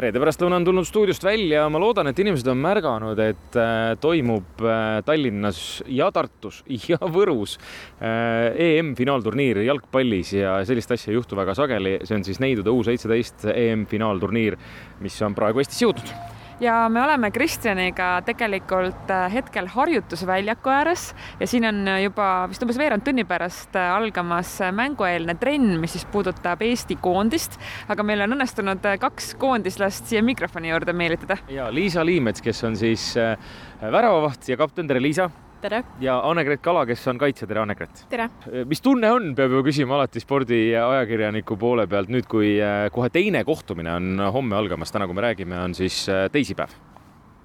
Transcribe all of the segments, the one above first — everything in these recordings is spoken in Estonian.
reede pärastlõuna on tulnud stuudiost välja, ma loodan, et inimesed on märganud, et äh, toimub äh, Tallinnas ja Tartus ja Võrus äh, EM-finaalturniir jalgpallis ja sellist asja ei juhtu väga sageli. see on siis Neidude U seitseteist EM-finaalturniir, mis on praegu Eestisse jõudnud ja me oleme Kristjaniga tegelikult äh, hetkel harjutusväljaku ääres ja siin on juba vist umbes veerand tunni pärast äh, algamas mängueelne trenn, mis siis puudutab Eesti koondist, aga meil on õnnestunud äh, kaks koondislast siia mikrofoni juurde meelitada. ja Liisa Liimets, kes on siis väravavaht ja kapten, tere Liisa tere! ja Anne-Gret Kala, kes on kaitsja, tere Anne-Gret! tere! mis tunne on, peab ju küsima alati spordiajakirjaniku poole pealt nüüd, kui äh, kohe teine kohtumine on homme algamas, täna, kui me räägime, on siis äh, teisipäev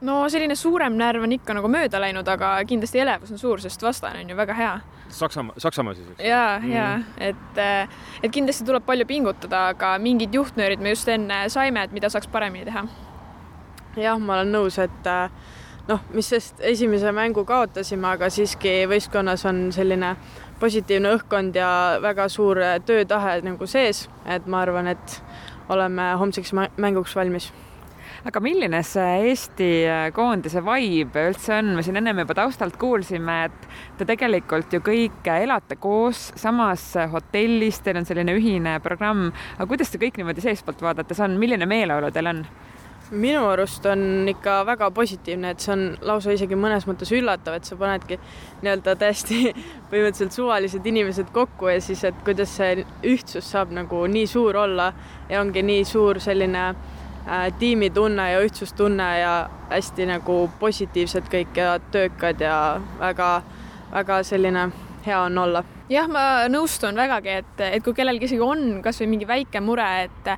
no selline suurem närv on ikka nagu mööda läinud, aga kindlasti elevus on suur, sest vastane on ju väga hea. Saksamaa, Saksamaa siis, eks? ja mm., ja et, äh, et kindlasti tuleb palju pingutada, aga mingid juhtnöörid me just enne saime, et mida saaks paremini teha. jah, ma olen nõus, et äh, noh, mis sest esimese mängu kaotasime, aga siiski võistkonnas on selline positiivne õhkkond ja väga suur töötahe nagu sees, et ma arvan, et oleme homseks mänguks valmis. Aga milline see Eesti koondise vibe üldse on, me siin ennem juba taustalt kuulsime, et te tegelikult ju kõik elate koos samas hotellis, teil on selline ühine programm, aga kuidas see kõik niimoodi seestpoolt vaadates on, milline meeleolu teil on? Minu arust on ikka väga positiivne, et see on lausa isegi mõnes mõttes üllatav, et sa panedki nii-öelda täiesti põhimõtteliselt suvalised inimesed kokku ja siis, et kuidas see ühtsus saab nagu nii suur olla ja ongi nii suur selline äh, tiimitunne ja ühtsustunne ja hästi nagu positiivsed kõik ja töökad ja väga-väga selline hea on olla jah, ma nõustun vägagi, et, et kui kellelgi isegi on kasvõi mingi väike mure, et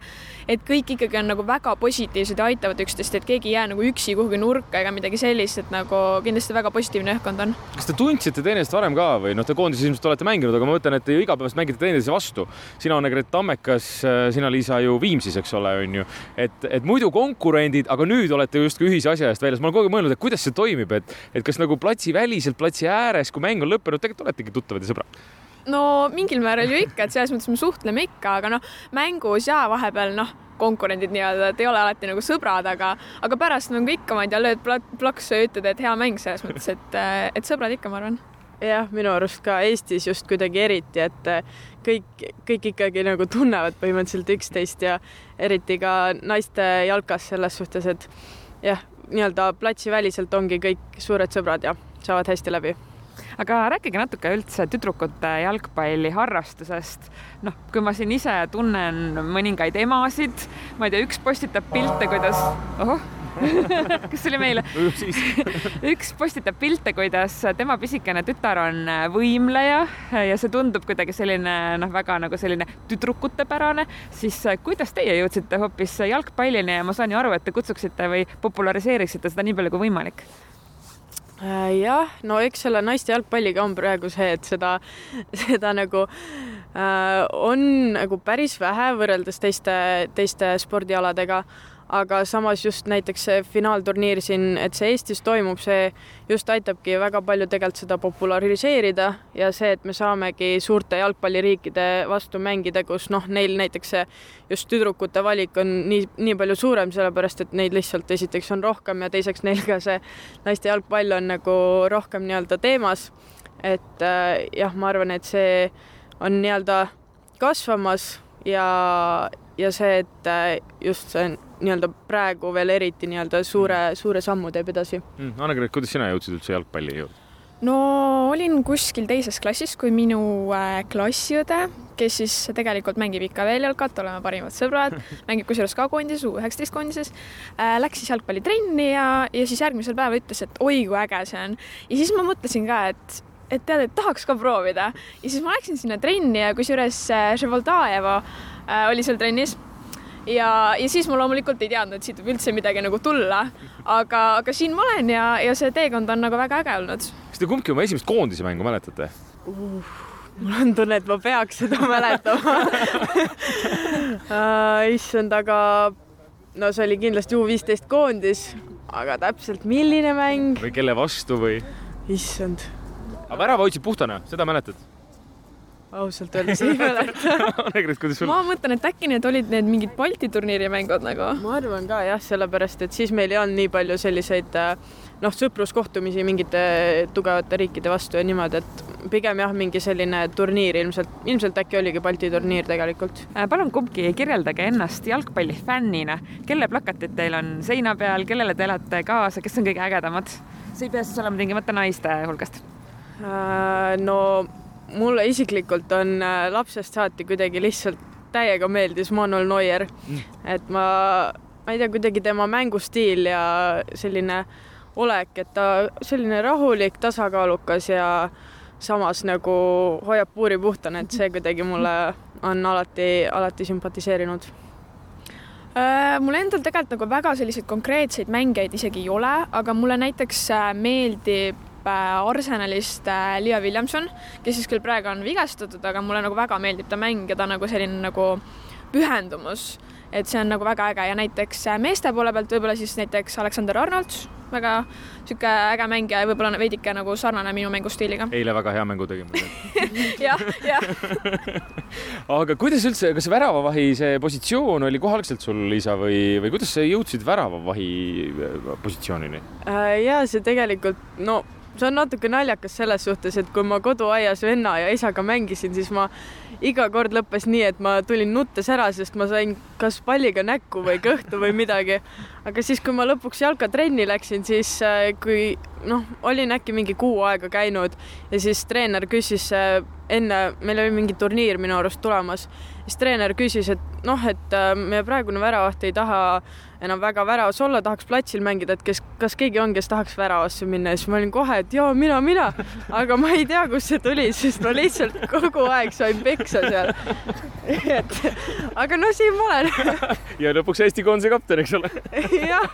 et kõik ikkagi on nagu väga positiivsed ja aitavad üksteist, et keegi ei jää nagu üksi kuhugi nurka ega midagi sellist, et nagu kindlasti väga positiivne õhkkond on. kas te tundsite teineteist varem ka või noh, te koondises ilmselt olete mänginud, aga ma mõtlen, et te ju igapäevaselt mängite teineteise vastu. sina, Anne-Gret Tammekas, sina, Liisa, ju Viimsis, eks ole, on ju. et, et muidu konkurendid, aga nüüd olete justkui ühise asja eest väljas. ma olen kogu aeg mõelnud, et kuidas see toimib, et, et kas nagu platsiväliselt, platsi ääres, kui mäng on lõppenud, tegelikult oletegi tuttavad ja sõbrad? No mingil määral ju ikka, et selles mõttes me suhtleme ikka, aga noh, mängus ja vahepeal noh, konkurendid nii-öelda, et ei ole alati nagu sõbrad, aga, aga pärast nagu ikka, ma ei tea, lööd plaksu ja ütled, et hea mäng selles mõttes, et, et sõbrad ikka, ma arvan. Jah, minu arust ka Eestis just kuidagi eriti, et kõik, kõik ikkagi nagu tunnevad põhimõtteliselt üksteist ja eriti ka naiste jalkas selles suhtes, et jah, nii-öelda platsiväliselt ongi kõik suured sõbrad ja saavad hästi läbi aga rääkige natuke üldse tüdrukute jalgpalliharrastusest. noh, kui ma siin ise tunnen mõningaid emasid, ma ei tea, üks postitab pilte, kuidas, ohoh kas see oli meile? üks postitab pilte, kuidas tema pisikene tütar on võimleja ja see tundub kuidagi selline noh, väga nagu selline tüdrukutepärane, siis kuidas teie jõudsite hoopis jalgpallini ja ma saan ju aru, et te kutsuksite või populariseeriksite seda nii palju kui võimalik Äh, jah, no eks selle naiste jalgpalliga on praegu see, et seda, seda nagu äh, on nagu päris vähe võrreldes teiste, teiste spordialadega aga samas just näiteks see finaalturniir siin, et see Eestis toimub, see just aitabki väga palju tegelikult seda populariseerida ja see, et me saamegi suurte jalgpalliriikide vastu mängida, kus noh, neil näiteks see just tüdrukute valik on nii, nii palju suurem, sellepärast et neid lihtsalt esiteks on rohkem ja teiseks neil ka see naiste jalgpall on nagu rohkem nii-öelda teemas. et äh, jah, ma arvan, et see on nii-öelda kasvamas ja, ja see, et äh, just see nii-öelda praegu veel eriti nii-öelda suure, suure sammu teeb edasi mm,. Anne-Gret, kuidas sina jõudsid üldse jalgpalli jõudma? no olin kuskil teises klassis, kui minu äh, klassiõde, kes siis tegelikult mängib ikka veel jalkat, oleme parimad sõbrad, mängib kusjuures ka koondises, U üheksateist koondises äh,, läks siis jalgpallitrenni ja, ja siis järgmisel päeval ütles, et oi kui äge see on. ja siis ma mõtlesin ka, et et tead, et tahaks ka proovida ja siis ma läksin sinna trenni ja kusjuures Ževoldajevo äh, äh, oli seal trennis ja, ja siis ma loomulikult ei teadnud, et siit võib üldse midagi nagu tulla. aga, aga siin ma olen ja, ja see teekond on nagu väga äge olnud. kas te kumbki oma esimest koondise mängu mäletate uh,? mul on tunne, et ma peaks seda mäletama uh, issand, aga no see oli kindlasti U viisteist koondis, aga täpselt milline mäng? või kelle vastu või? issand. Aga värava hoidsid puhtana, seda mäletad? ausalt öeldes ei mäleta. Ma mõtlen, et äkki need olid need mingid Balti turniiri mängud nagu. ma arvan ka jah, sellepärast et siis meil ei olnud nii palju selliseid äh, noh, sõpruskohtumisi mingite tugevate riikide vastu ja niimoodi, et pigem jah, mingi selline turniir ilmselt, ilmselt äkki oligi Balti turniir tegelikult. Äh, palun kumbki kirjeldage ennast jalgpallifännina, kelle plakatid teil on seina peal, kellele te elate kaasa, kes on kõige ägedamad? see ei pea siis olema tingimata naiste hulgast. Äh, no mulle isiklikult on äh, lapsest saati kuidagi lihtsalt täiega meeldis Manuel Neuer mm., et ma, ma ei tea, kuidagi tema mängustiil ja selline olek, et ta selline rahulik, tasakaalukas ja samas nagu hoiab puuri puhtana, et see kuidagi mulle on alati, alati sümpatiseerinud. Äh, mul endal tegelikult nagu väga selliseid konkreetseid mängijaid isegi ei ole, aga mulle näiteks meeldib äh, Arsenalist äh, Leah Williamson, kes siis küll praegu on vigastatud, aga mulle nagu väga meeldib ta mäng ja ta nagu selline nagu pühendumus, et see on nagu väga äge ja näiteks äh, meeste poole pealt võib-olla siis näiteks Aleksander Arnold, väga sihuke äge mängija ja võib-olla veidike nagu sarnane minu mängustiiliga. eile väga hea mängu tegime. jah, jah. aga kuidas üldse, kas väravavahi see positsioon oli kohe algselt sul, Liisa, või, või kuidas sa jõudsid väravavahi positsioonini? Ja see tegelikult, no see on natuke naljakas selles suhtes, et kui ma koduaias venna ja isaga mängisin, siis ma iga kord lõppes nii, et ma tulin nuttes ära, sest ma sain kas palliga näkku või kõhtu või midagi. Aga siis, kui ma lõpuks jalkatrenni läksin, siis äh, kui noh, olin äkki mingi kuu aega käinud ja siis treener küsis äh, enne, meil oli mingi turniir minu arust tulemas, siis treener küsis, et noh, et äh, meie praegune väravaht ei taha enam väga väravas olla, tahaks platsil mängida, et kes, kas keegi on, kes tahaks väravasse minna ja siis ma olin kohe, et jaa, mina, mina, aga ma ei tea, kust see tuli, sest ma lihtsalt kogu aeg sain peksa seal. et aga no siin ma olen. ja lõpuks Eesti koondise kapten, eks ole. jah,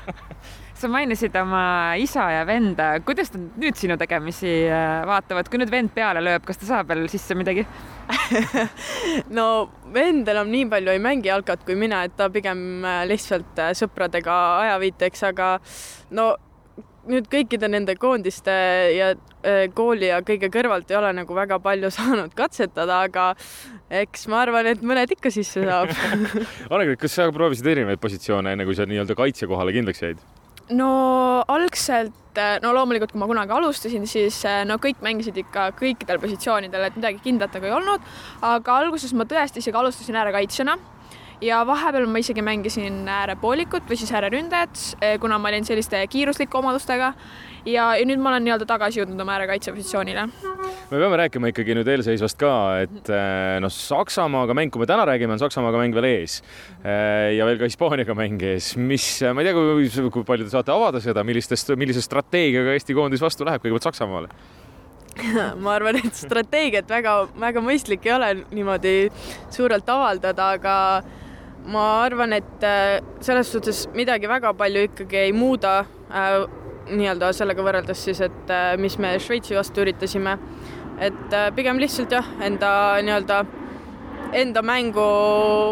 sa mainisid oma isa ja venda, kuidas nad nüüd sinu tegemisi äh, vaatavad, kui nüüd vend peale lööb, kas ta saab veel sisse midagi? no vend enam nii palju ei mängi jalkat kui mina, et ta pigem äh, lihtsalt äh, sõpradega ajaviiteks, aga no nüüd kõikide nende koondiste ja kooli ja kõige kõrvalt ei ole nagu väga palju saanud katsetada, aga eks ma arvan, et mõned ikka sisse saab. Annegret, kas sa proovisid erinevaid positsioone, enne kui sa nii-öelda kaitse kohale kindlaks jäid? no algselt, no loomulikult, kui ma kunagi alustasin, siis eh, no kõik mängisid ikka kõikidel positsioonidel, et midagi kindlat nagu ei olnud. aga alguses ma tõesti isegi alustasin äärekaitsjana ja vahepeal ma isegi mängisin äärepoolikut või siis ääreründajat, kuna ma olin selliste kiiruslike omadustega ja, ja nüüd ma olen nii-öelda tagasi jõudnud oma äärekaitse positsioonile. me peame rääkima ikkagi nüüd eelseisvast ka, et eh, noh, Saksamaaga mäng, kui me täna räägime, on Saksamaaga mäng veel ees ja veel ka Hispaaniaga mäng ees, mis, ma ei tea, kui, kui palju te saate avada seda, millistest, millise strateegiaga Eesti koondis vastu läheb, kõigepealt Saksamaale. ma arvan, et strateegiat väga-väga mõistlik ei ole niimoodi suurelt avaldada, aga ma arvan, et äh, selles suhtes midagi väga palju ikkagi ei muuda äh, nii-öelda sellega võrreldes siis, et äh, mis me Šveitsi vastu üritasime. et äh, pigem lihtsalt jah, enda nii-öelda enda mängu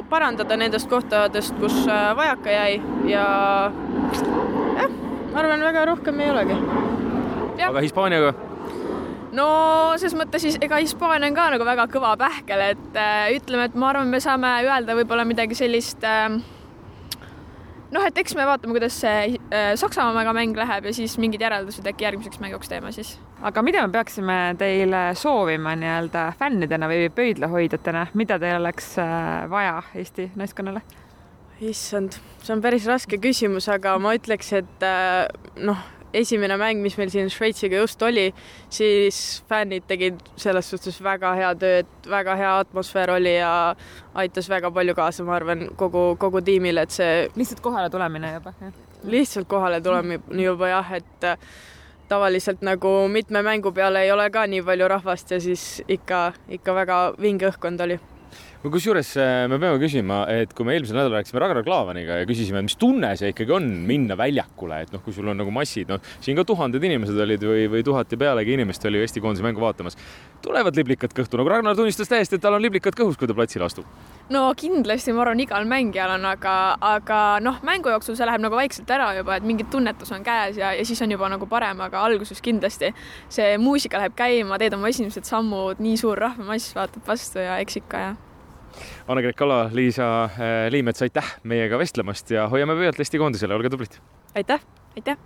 parandada nendest kohtadest, kus äh, vajaka jäi ja jah, ma arvan, väga rohkem ei olegi aga Hispaaniaga? No ses mõttes siis ega Hispaania on ka nagu väga kõva pähkel, et äh, ütleme, et ma arvan, me saame öelda võib-olla midagi sellist äh, noh, et eks me vaatame, kuidas see äh, Saksamaaga mäng läheb ja siis mingid järeldused äkki järgmiseks mänguks teeme siis. aga mida me peaksime teile soovima nii-öelda fännidena või pöidlahoidjatena, mida teil oleks äh, vaja Eesti naiskonnale? issand, see on päris raske küsimus, aga ma ütleks, et äh, noh, esimene mäng, mis meil siin Šveitsiga just oli, siis fännid tegid selles suhtes väga hea tööd, väga hea atmosfäär oli ja aitas väga palju kaasa, ma arvan, kogu, kogu tiimile, et see lihtsalt kohale tulemine juba, jah? lihtsalt kohale tulemine juba jah, et äh, tavaliselt nagu mitme mängu peale ei ole ka nii palju rahvast ja siis ikka, ikka väga vinge õhkkond oli kusjuures äh, me peame küsima, et kui me eelmisel nädalal rääkisime Ragnar Klavaniga ja küsisime, mis tunne see ikkagi on minna väljakule, et noh, kui sul on nagu massid, noh, siin ka tuhanded inimesed olid või, või tuhat ja pealegi inimest oli Eesti koondise mängu vaatamas. tulevad liblikad kõhtu, nagu Ragnar tunnistas täiesti, et tal on liblikad kõhus, kui ta platsile astub. No kindlasti ma arvan, igal mängijal on, aga, aga noh, mängu jooksul see läheb nagu vaikselt ära juba, et mingi tunnetus on käes ja, ja siis on juba nagu parem, aga alguses kindlasti see muusika läheb käima, teed oma esimesed sammud, nii suur rahvamass vaatab vastu ja eks ikka jah. Anne-Gret Kala, Liisa eh, Liimets, aitäh meiega vestlemast ja hoiame pöialt Eesti koondisele, olge tublid! aitäh! aitäh!